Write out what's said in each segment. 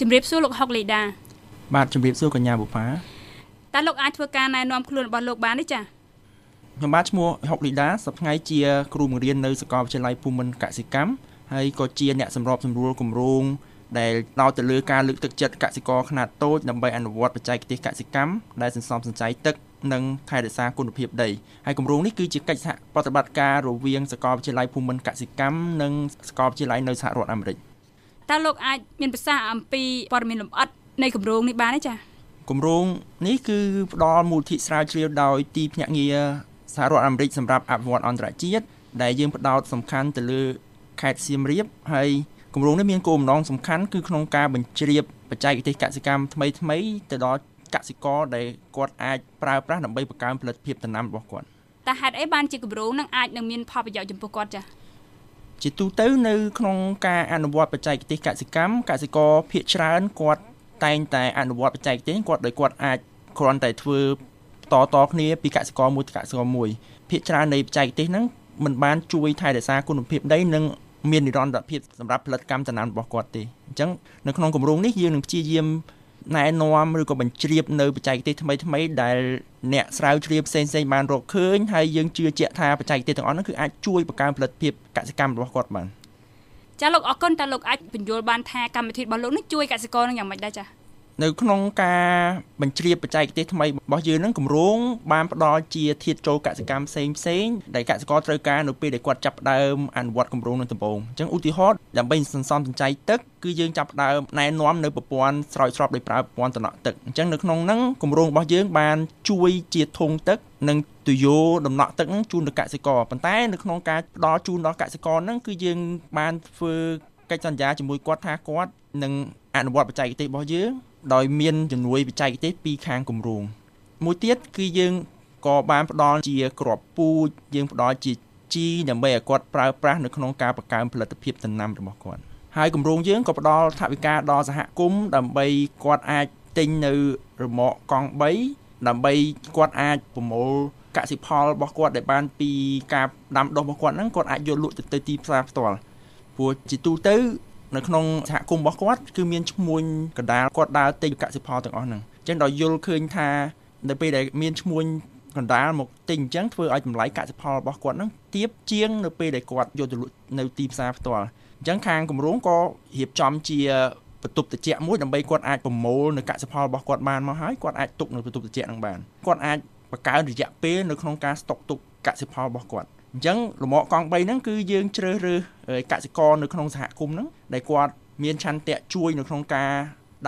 ជំរាបសួរលោកហុកលីដាបាទជំរាបសួរកញ្ញាបុផាតើលោកអាចធ្វើការណែនាំខ្លួនរបស់លោកបានទេចា៎ខ្ញុំបាទឈ្មោះហុកលីដាសប្តាហ៍ជាគ្រូបង្រៀននៅសាកលវិទ្យាល័យភូមិន្ទកសិកម្មហើយក៏ជាអ្នកសម្របសម្រួលគម្រោងដែលដោតទៅលើការលើកទឹកចិត្តកសិករខ្នាតតូចដើម្បីអនុវត្តបច្ចេកទេសកសិកម្មដែលសន្សំសំចៃទឹកនិងថែរក្សាគុណភាពដីហើយគម្រោងនេះគឺជាកិច្ចសហប្រតិបត្តិការរវាងសាកលវិទ្យាល័យភូមិន្ទកសិកម្មនិងសាកលវិទ្យាល័យនៅសហរដ្ឋអាមេរិក តើលោកអាចមានប្រសាសន៍អំពីព័ត៌មានលម្អិតនៃគម្រោងនេះបានទេចា៎គម្រោងនេះគឺផ្ដល់មូលធិស្រាវជ្រាវដោយទីភ្នាក់ងារសហរដ្ឋអាមេរិកសម្រាប់អភិវឌ្ឍអន្តរជាតិដែលយើងផ្ដោតសំខាន់ទៅលើខេត្តសៀមរាបហើយគម្រោងនេះមានគោលបំណងសំខាន់គឺក្នុងការបញ្ជ្រាបបច្ចេកទេសកសិកម្មថ្មីថ្មីទៅដល់កសិករដែលគាត់អាចប្រើប្រាស់ដើម្បីបង្កើនផលិតភាពដំណាំរបស់គាត់តើហេតុអីបានជាគម្រោងនឹងអាចនឹងមានផលប្រយោជន៍ចំពោះគាត់ចា៎ ជាទូទៅនៅក្នុងការអនុវត្តបច្ចេកទេសកសិកម្មកសិករភាគច្រើនគាត់តែងតែអនុវត្តបច្ចេកទេសគាត់ដោយគាត់អាចគ្រាន់តែធ្វើតតគ្នាពីកសិករមួយទៅកសិករមួយភាគច្រើននៃបច្ចេកទេសហ្នឹងมันបានជួយថែរក្សាគុណភាពដីនិងមាននិរន្តរភាពសម្រាប់ផលិតកម្មដំណាំរបស់គាត់ទេអញ្ចឹងនៅក្នុងគម្រោងនេះយើងនឹងព្យាយាម ណែនាំឬក៏បញ្ជ្រាបនៅបច្ចេកទេសថ្មីថ្មីដែលអ្នកស្រាវជ្រាវផ្សេងផ្សេងបានរកឃើញហើយយើងជឿជាក់ថាបច្ចេកទេសទាំងអស់នោះគឺអាចជួយបង្កើនផលិតភាពកសិកម្មរបស់គាត់បានចាលោកអរគុណតើលោកអាចបញ្យល់បានថាកម្មវិធីរបស់លោកនេះជួយកសិករនឹងយ៉ាងម៉េចដែរចា នៅក្នុងការបញ្ជ្រាបបច្ចេកទេសថ្មីរបស់យើងនឹងគម្រោងបានផ្ដល់ជាធាតុចូលកសិកម្មផ្សេងផ្សេងដែលកសិករត្រូវការនៅពេលដែលគាត់ចាប់ផ្ដើមអនុវត្តគម្រោងនឹងដំបូងអញ្ចឹងឧទាហរណ៍ដើម្បីសន្សំសំចៃទឹកគឺយើងចាប់ផ្ដើមណែនាំនៅប្រព័ន្ធស្រោចស្រពដោយប្រើប្រព័ន្ធតំណក់ទឹកអញ្ចឹងនៅក្នុងហ្នឹងគម្រោងរបស់យើងបានជួយជាធុងទឹកនិងទុយោដំណក់ទឹកហ្នឹងជូនដល់កសិករប៉ុន្តែនៅក្នុងការផ្ដល់ជូនដល់កសិករហ្នឹងគឺយើងបានធ្វើកិច្ចសន្យាជាមួយគាត់ថាគាត់នឹងអនុវត្តបច្ចេកទេសរបស់យើង ដោយមានជំនួយបច្ចេកទេសពីខាងគម្រោងមួយទៀតគឺយើងក៏បានផ្ដល់ជាក្របពូជយើងផ្ដល់ជាជីដើម្បីឲ្យគាត់ប្រើប្រាស់នៅក្នុងការបង្កើនផលិតភាពដំណាំរបស់គាត់ហើយគម្រោងយើងក៏ផ្ដល់ថវិកាដល់សហគមន៍ដើម្បីគាត់អាចទិញនៅរមាក់កង់3ដើម្បីគាត់អាចប្រមូលកសិផលរបស់គាត់ដែលបានពីការដាំដុះរបស់គាត់ហ្នឹងគាត់អាចយកលក់ទៅទៅទីផ្សារផ្ទាល់ព្រោះជាទូទៅ នៅក្នុងសហគមន៍របស់គាត់គឺមានឈ្មួញកដាលគាត់ដើរទិញកសិផលទាំងអស់ហ្នឹងអញ្ចឹងដល់យល់ឃើញថានៅពេលដែលមានឈ្មួញកណ្ដាលមកទិញអញ្ចឹងធ្វើឲ្យតម្លៃកសិផលរបស់គាត់ហ្នឹងទាបជាងនៅពេលដែលគាត់យកទៅលក់នៅទីផ្សារផ្ទាល់អញ្ចឹងខាងគម្រោងក៏រៀបចំជាបន្ទប់ត្រជាក់មួយដើម្បីគាត់អាចប្រមូលនៅកសិផលរបស់គាត់បានមកហើយគាត់អាចទុកនៅបន្ទប់ត្រជាក់ហ្នឹងបានគាត់អាចបង្កើនរយៈពេលនៅក្នុងការស្តុកទុកកសិផលរបស់គាត់ អញ្ចឹងលំអកង់3ហ្នឹងគឺយើងជ្រើសរើសកសិករនៅក្នុងសហគមន៍ហ្នឹងដែលគាត់មានឆន្ទៈជួយនៅក្នុងការ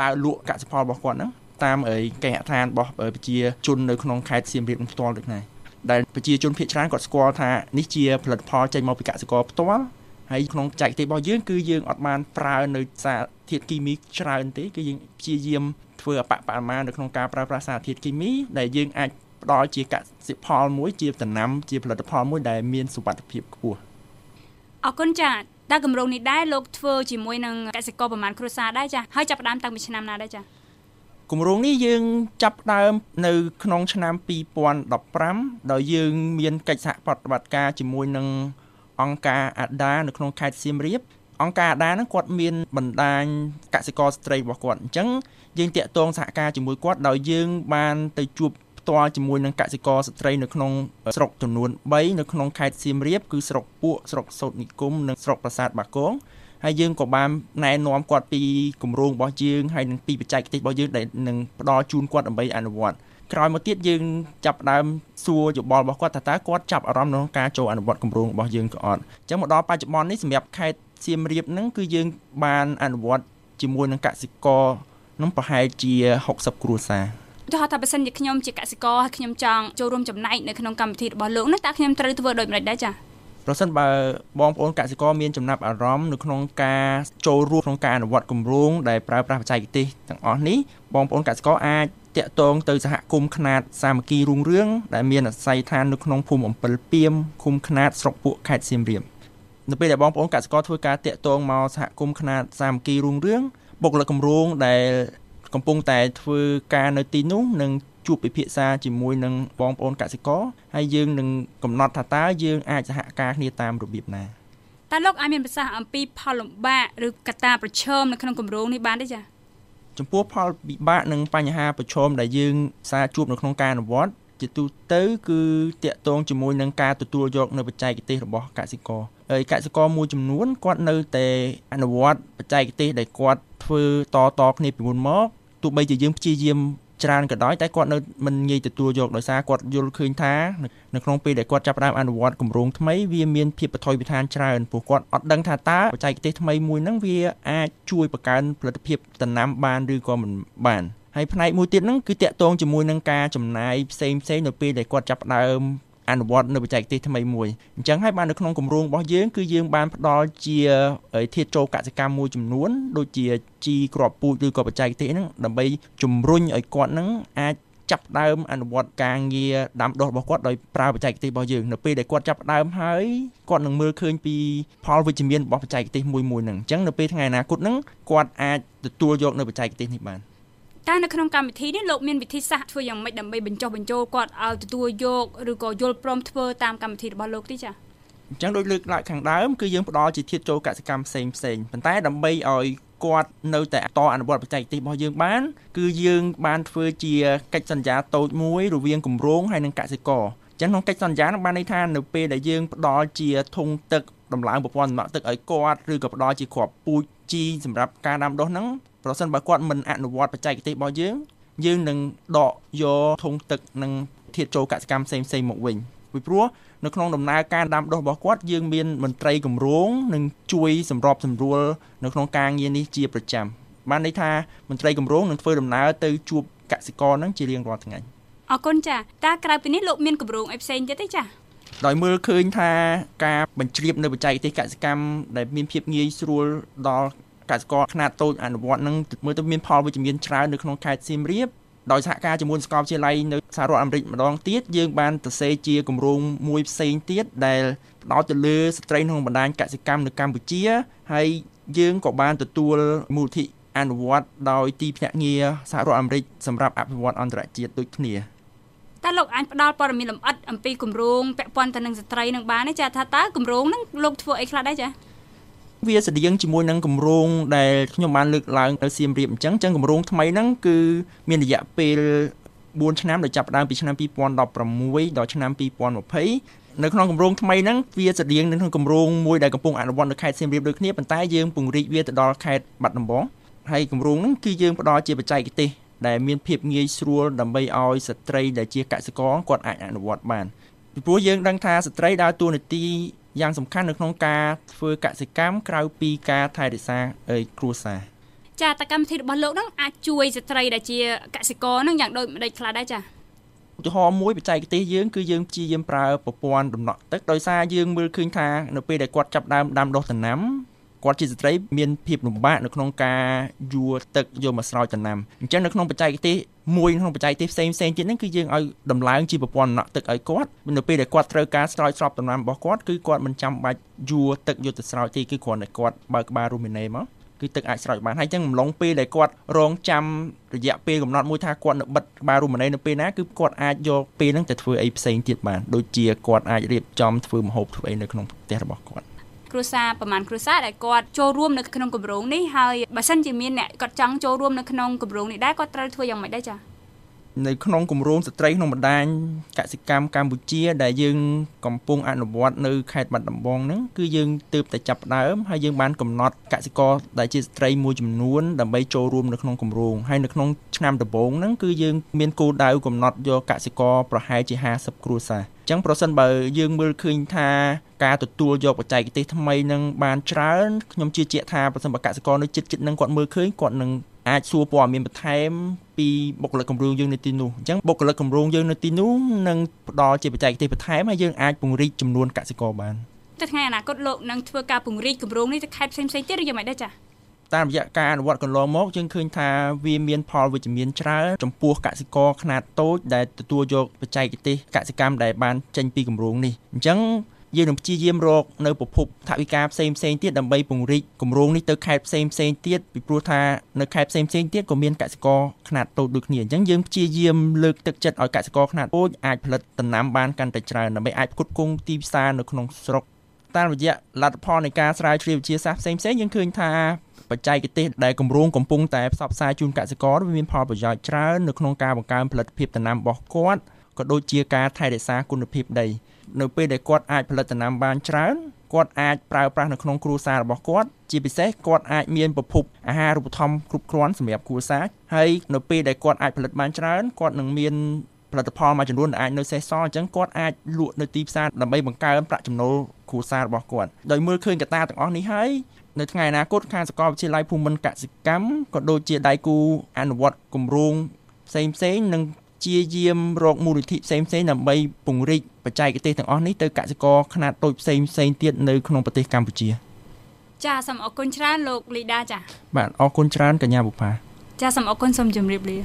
ដើរលក់កសិផលរបស់គាត់ហ្នឹងតាមគេហដ្ឋានរបស់ប្រជាជននៅក្នុងខេត្តសៀមរាបនឹងផ្ទាល់ដូចនេះដែលប្រជាជនភាគច្រើនគាត់ស្គាល់ថានេះជាផលិតផលចេញមកពីកសិករផ្ទាល់ហើយក្នុងចែកទេសរបស់យើងគឺយើងអត់បានប្រើនៅសារធាតុគីមីច្រើនទេគឺយើងព្យាយាមធ្វើអបបរមានៅក្នុងការប្រើប្រាស់សារធាតុគីមីដែលយើងអាច ផ្ដល់ជាកសិផលមួយជាដំណាំជាផលិតផលមួយដែលមានសុវត្ថិភាពខ្ពស់អរគុណចាតើគម្រោងនេះដែរលោកធ្វើជាមួយនឹងកសិករប្រមាណគ្រួសារដែរចាហើយចាប់ផ្ដើមតាំងពីឆ្នាំណាដែរចាគម្រោងនេះយើងចាប់ផ្ដើមនៅក្នុងឆ្នាំ2015ដោយយើងមានកិច្ចសហប្រតិបត្តិការជាមួយនឹងអង្គការអាដានៅក្នុងខេត្តសៀមរាបអង្គការអាដាហ្នឹងគាត់មានបណ្ដាញកសិករស្ត្រីរបស់គាត់អញ្ចឹងយើងតាក់ទងសហការជាមួយគាត់ដោយយើងបានទៅជួប ផ្ទាល់ជាមួយនឹងកសិករស្ត្រីនៅក្នុងស្រុកចំនួន3នៅក្នុងខេត្តសៀមរាបគឺស្រុកពួកស្រុកសោតនិគមនិងស្រុកប្រាសាទបាគងហើយយើងក៏បានណែនាំគាត់ពីគម្រោងរបស់យើងហើយនិងពីបច្ចេកទេសរបស់យើងដែលនឹងផ្ដល់ជូនគាត់ដើម្បីអនុវត្តក្រោយមកទៀតយើងចាប់ដើមសួរយោបល់របស់គាត់ថាតើគាត់ចាប់អារម្មណ៍ក្នុងការចូលអនុវត្តគម្រោងរបស់យើងក៏អត់អញ្ចឹងមកដល់បច្ចុប្បន្ននេះសម្រាប់ខេត្តសៀមរាបហ្នឹងគឺយើងបានអនុវត្តជាមួយនឹងកសិករនឹងប្រហែលជា60គ្រួសារ ឧទាហរណ៍ថាបើសិនជាខ្ញុំជាកសិករហើយខ្ញុំចង់ចូលរួមចំណែកនៅក្នុងកម្មវិធីរបស់លោកនោះតើខ្ញុំត្រូវធ្វើដូចម្តេចដែរចា៎ប្រសិនបើបងប្អូនកសិករមានចំណាប់អារម្មណ៍នៅក្នុងការចូលរួមក្នុងការអនុវត្តគម្រោងដែលប្រើប្រាស់បច្ចេកទេសទាំងអស់នេះបងប្អូនកសិករអាចតាក់ទងទៅសហគមន៍ຂ្នាតសាមគ្គីរុងរឿងដែលមានអាស័យដ្ឋាននៅក្នុងភូមិអំពិលពីមឃុំຂ្នាតស្រុកពួកខេត្តសៀមរាបនៅពេលដែលបងប្អូនកសិករធ្វើការតាក់ទងមកសហគមន៍ຂ្នាតសាមគ្គីរុងរឿងបុគ្គលិកគម្រោងដែល កំពុងតែធ្វើការនៅទីនោះនឹងជួបពិភាក្សាជាមួយនឹងបងប្អូនកសិករហើយយើងនឹងកំណត់ថាតើយើងអាចសហការគ្នាតាមរបៀបណាតើលោកអាចមានប្រសាសន៍អំពីផលលំបាកឬកត្តាប្រឈមនៅក្នុងគម្រោងនេះបានទេចា៎ចំពោះផលវិបាកនិងបញ្ហាប្រឈមដែលយើងសារជួបនៅក្នុងការអនុវត្តជាទូទៅគឺតាក់ទងជាមួយនឹងការទទួលយកនៅបច្ចេកទេសរបស់កសិករហើយកសិករមួយចំនួនគាត់នៅតែអនុវត្តបច្ចេកទេសដែលគាត់ធ្វើតតគ្នាពីមុនមក ទោះបីជាយើងព្យាយាមច្រើនក៏ដោយតែគាត់នៅមិនងាយទទួលយកដោយសារគាត់យល់ឃើញថានៅក្នុងពេលដែលគាត់ចាប់ផ្ដើមអនុវត្តគម្រោងថ្មីវាមានភាពបថុយបឋានច្រើនព្រោះគាត់អត់ដឹងថាតើបច្ចេកទេសថ្មីមួយហ្នឹងវាអាចជួយបង្កើនផលិតភាពដំណាំបានឬក៏មិនបានហើយផ្នែកមួយទៀតហ្នឹងគឺតាក់ទងជាមួយនឹងការចំណាយផ្សេងផ្សេងនៅពេលដែលគាត់ចាប់ផ្ដើម អនុវត្តនៅបច្ចេកទេសថ្មីមួយអញ្ចឹងហើយបាននៅក្នុងគម្រោងរបស់យើងគឺយើងបានផ្ដល់ជាធាតុចូលកសិកម្មមួយចំនួន ដូចជាជីគ្រាប់ពូជឬក៏បច្ចេកទេសហ្នឹងដើម្បីជំរុញឲ្យគាត់ហ្នឹងអាចចាប់ដើមអនុវត្តការងារដាំដុះរបស់គាត់ដោយប្រើបច្ចេកទេសរបស់យើងនៅពេលដែលគាត់ចាប់ដើមហើយគាត់នឹងមើលឃើញពីផលវិជ្ជមានរបស់បច្ចេកទេសមួយមួយហ្នឹងអញ្ចឹងនៅពេលថ្ងៃអនាគតហ្នឹងគាត់អាចទទួលយកនៅបច្ចេកទេសនេះបាន តើនៅក្នុងកម្មវិធីនេះលោកមានវិធីសាស្ត្រធ្វើយ៉ាងម៉េចដើម្បីបញ្ចុះបញ្ចូលគាត់ឲ្យទទួលយកឬក៏យល់ព្រមធ្វើតាមកម្មវិធីរបស់លោកទីចា៎អញ្ចឹងដូចលើកឡើងខាងដើមគឺយើងផ្ដល់ជាធាតុចូលកសិកម្មផ្សេងផ្សេងប៉ុន្តែដើម្បីឲ្យគាត់នៅតែតអនុវត្តបច្ចេកទេសរបស់យើងបាន គឺយើងបានធ្វើជាកិច្ចសន្យាតូចមួយរវាងគម្រោងហើយនិងកសិករចឹងក្នុងកិច្ចសន្យានឹងបានន័យថានៅពេលដែលយើងផ្ដល់ជាធុងទឹកដំឡើងប្រព័ន្ធដំណក់ទឹកឲ្យគាត់ឬក៏ផ្ដល់ជាគ្រាប់ពូជជីសម្រាប់ការដាំដុះហ្នឹង ប្រសិនបើគាត់មិនអនុវត្តបច្ចេកទេសរបស់យើងយើងនឹងដកយកធុងទឹកនិងធាតុចូលកសិកម្មផ្សេងផ្សេងមកវិញពីព្រោះនៅក្នុងដំណើរការដាំដុះរបស់គាត់យើងមានមន្ត្រីគម្រោងនិងជួយសម្របសម្រួលនៅក្នុងការងារនេះជាប្រចាំបានន័យថាមន្ត្រីគម្រោងនឹងធ្វើដំណើរទៅជួបកសិករនឹងជារៀងរាល់ថ្ងៃអរគុណចាតើក្រៅពីនេះលោកមានគម្រោងអីផ្សេងទៀតទេចាដោយមើលឃើញថាការបញ្ជ្រាបនៅបច្ចេកទេសកសិកម្មដែលមានភាពងាយស្រួលដល់ កសិករខ្នាតតូចអនុវត្តនឹងមើលទៅមានផលវិជ្ជមានច្រើននៅក្នុងខេត្តសៀមរាបដោយសហការជាមួយសាកលវិទ្យាល័យនៅសហរដ្ឋអាមេរិកម្ដងទៀតយើងបានទៅសេជាគម្រោងមួយផ្សេងទៀតដែលផ្ដោតទៅលើស្ត្រីក្នុងបណ្ដាញកសិកម្មនៅកម្ពុជាហើយយើងក៏បានទទួលមូលនិធិអនុវត្តដោយទីភ្នាក់ងារសហរដ្ឋអាមេរិកសម្រាប់អភិវឌ្ឍអន្តរជាតិដូចគ្នាតើលោកអាចផ្ដល់ព័ត៌មានលម្អិតអំពីគម្រោងពាក់ព័ន្ធទៅនឹងស្ត្រីនឹងបានទេចាថាតើគម្រោងហ្នឹងលោកធ្វើអីខ្លះដែរចា វាស្តៀងជាមួយនឹងគម្រោងដែលខ្ញុំបានលើកឡើងនៅសៀមរាបអញ្ចឹងអញ្ចឹងគម្រោងថ្មីហ្នឹងគឺមានរយៈពេល4ឆ្នាំដែលចាប់ផ្ដើមពីឆ្នាំ2016ដល់ឆ្នាំ2020នៅក្នុងគម្រោងថ្មីហ្នឹងវាស្តៀងនឹងក្នុងគម្រោងមួយដែលកំពុងអនុវត្តនៅខេត្តសៀមរាបដូចគ្នាប៉ុន្តែយើងពង្រីកវាទៅដល់ខេត្តបាត់ដំបងហើយគម្រោងហ្នឹងគឺយើងផ្ដល់ជាបច្ចេកទេសដែលមានភាពងាយស្រួលដើម្បីឲ្យស្ត្រីដែលជាកសិករគាត់អាចអនុវត្តបាន ពីព្រោះយើងដឹងថាស្ត្រីដើរតួនាទីយ៉ាងសំខាន់នៅក្នុងការធ្វើកសិកម្មក្រៅពីការថែរក្សាគ្រួសារចាតកម្មវិធីរបស់លោកនឹងអាចជួយស្ត្រីដែលជាកសិករនឹងយ៉ាងដូចម្ដេចខ្លះដែរចាឧទាហរណ៍មួយបច្ចេកទេសយើងគឺយើងព្យាយាមប្រើប្រព័ន្ធដំណក់ទឹកដោយសារយើងមើលឃើញថានៅពេលដែលគាត់ចាប់ដើមដាំដុះដំណាំ គាត់ជាស្ត្រីមានភាពលំបាកនៅក្នុងការយួរទឹកយកមកស្រោចដំណាំអញ្ចឹងនៅក្នុងបច្ចេកទេសមួយក្នុងបច្ចេកទេសផ្សេងផ្សេងទៀតហ្នឹងគឺយើងឲ្យដំឡើងជាប្រព័ន្ធដំណក់ទឹកឲ្យគាត់នៅពេលដែលគាត់ត្រូវការស្រោចស្រពដំណាំរបស់គាត់គឺគាត់មិនចាំបាច់យួរទឹកយកទៅស្រោចទេគឺគ្រាន់តែគាត់បើកក្បាលរូមីណេមកគឺទឹកអាចស្រោចបានហើយចឹងអំឡុងពេលដែលគាត់រងចាំរយៈពេលកំណត់មួយថាគាត់នៅបិទក្បាលរូម៉ាណេនៅពេលណាគឺគាត់អាចយកពេលហ្នឹងទៅធ្វើអីផ្សេងទៀតបានដូចជាគាត់អាចរៀបចំធ្វើម្ហូបធ្វើអីនៅក្នុងផ្ទះរបស់គាត់ គ្រួសារប្រហែលគ្រួសារដែលគាត់ចូលរួមនៅក្នុងគម្រោងនេះហើយបើសិនជាមានអ្នកគាត់ចង់ចូលរួមនៅក្នុងគម្រោងនេះដែរគាត់ត្រូវធ្វើយ៉ាងម៉េចដែរចា៎ នៅក្នុងគម្រោងស្ត្រីក្នុងបណ្ដាញកសិកម្មកម្ពុជា ដែលយើងកំពុងអនុវត្តនៅខេត្តបាត់ដំបងហ្នឹងគឺយើងទើបតែចាប់ផ្ដើមហើយយើងបានកំណត់កសិករដែលជាស្ត្រីមួយចំនួនដើម្បីចូលរួមនៅក្នុងគម្រោងហើយនៅក្នុងឆ្នាំដំបូងហ្នឹងគឺយើងមានគោលដៅកំណត់យកកសិករប្រហែលជា50គ្រួសារអញ្ចឹងប្រសិនបើយើងមើលឃើញថាការទទួលយកបច្ចេកទេសថ្មីនឹងបានច្រើនខ្ញុំជឿជាក់ថាប្រសិនបើកសិករនៅចិត្តចិត្តនឹងគាត់មើលឃើញគាត់នឹង អាចសួរព័ត៌មានបន្ថែមពីបុគ្គលិកគម្រោងយើងនៅទីនោះអញ្ចឹងបុគ្គលិកគម្រោងយើងនៅទីនោះនឹងផ្ដល់ជាបច្ចេកទេសបន្ថែមហើយយើងអាចពង្រីកចំនួនកសិករបានតែថ្ងៃអនាគតលោកនឹងធ្វើការពង្រីកគម្រោងនេះទៅខេត្តផ្សេងៗទៀតឬយ៉ាងម៉េចដែរចា៎តាមរយៈការអនុវត្តកន្លងមកយើងឃើញថាវាមានផលវិជ្ជមានច្រើនចំពោះកសិករខ្នាតតូចដែលទទួលយកបច្ចេកទេសកសិកម្មដែលបានចេញពីគម្រោងនេះអញ្ចឹង យើងនឹងព្យាយាមរកនៅប្រភពថវិកាផ្សេងផ្សេងទៀតដើម្បីពង្រីកគម្រោងនេះទៅខេត្តផ្សេងផ្សេងទៀតពីព្រោះថានៅខេត្តផ្សេងផ្សេងទៀតក៏មានកសិករខ្នាតតូចដូចគ្នាអញ្ចឹងយើងព្យាយាមលើកទឹកចិត្តឲ្យកសិករខ្នាតតូចអាចផលិតដំណាំបានកាន់តែច្រើនដើម្បីអាចផ្គត់ផ្គង់ទីផ្សារនៅក្នុងស្រុកតាមរយៈលទ្ធផលនៃការស្រាវជ្រាវវិទ្យាសាស្ត្រផ្សេងផ្សេងយើងឃើញថាបច្ចេកទេសដែលគម្រោងកំពុងតែផ្សព្វផ្សាយជូនកសិករវាមានផលប្រយោជន៍ច្រើននៅក្នុងការបង្កើនផលិតភាពដំណាំរបស់គាត់ ក៏ដូចជាការថែរក្សាគុណភាពដី នៅពេលដែលគាត់អាចផលិតដំណាំបានច្រើនគាត់អាចប្រើប្រាស់នៅក្នុងគ្រួសាររបស់គាត់ជាពិសេសគាត់អាចមានប្រភពអាហារូបត្ថម្ភគ្រប់គ្រាន់សម្រាប់គ្រួសារហើយនៅពេលដែលគាត់អាចផលិតបានច្រើនគាត់នឹងមានផលិតផលមួយចំនួនដែលអាចនៅសេសសល់អញ្ចឹងគាត់អាចលក់នៅទីផ្សារដើម្បីបង្កើនប្រាក់ចំណូលគ្រួសាររបស់គាត់ដោយមើលឃើញកត្តាទាំងអស់នេះហើយនៅថ្ងៃអនាគតខាងសាកលវិទ្យាល័យភូមិន្ទកសិកម្មក៏ដូចជាដៃគូអនុវត្តគម្រោងផ្សេងផ្សេងនឹង ជាយាមរកមូលនិធិផ្សេងផ្សេងដើម្បីពង្រីកបច្ចេកទេសទាំងអស់នេះទៅកសិករខ្នាតតូចផ្សេងផ្សេងទៀតនៅក្នុងប្រទេសកម្ពុជា ចាសូមអរគុណច្រើនលោកលីដាចាបាទអរគុណច្រើនកញ្ញាបុប្ផាចាសូមអរគុណសូមជម្រាបលា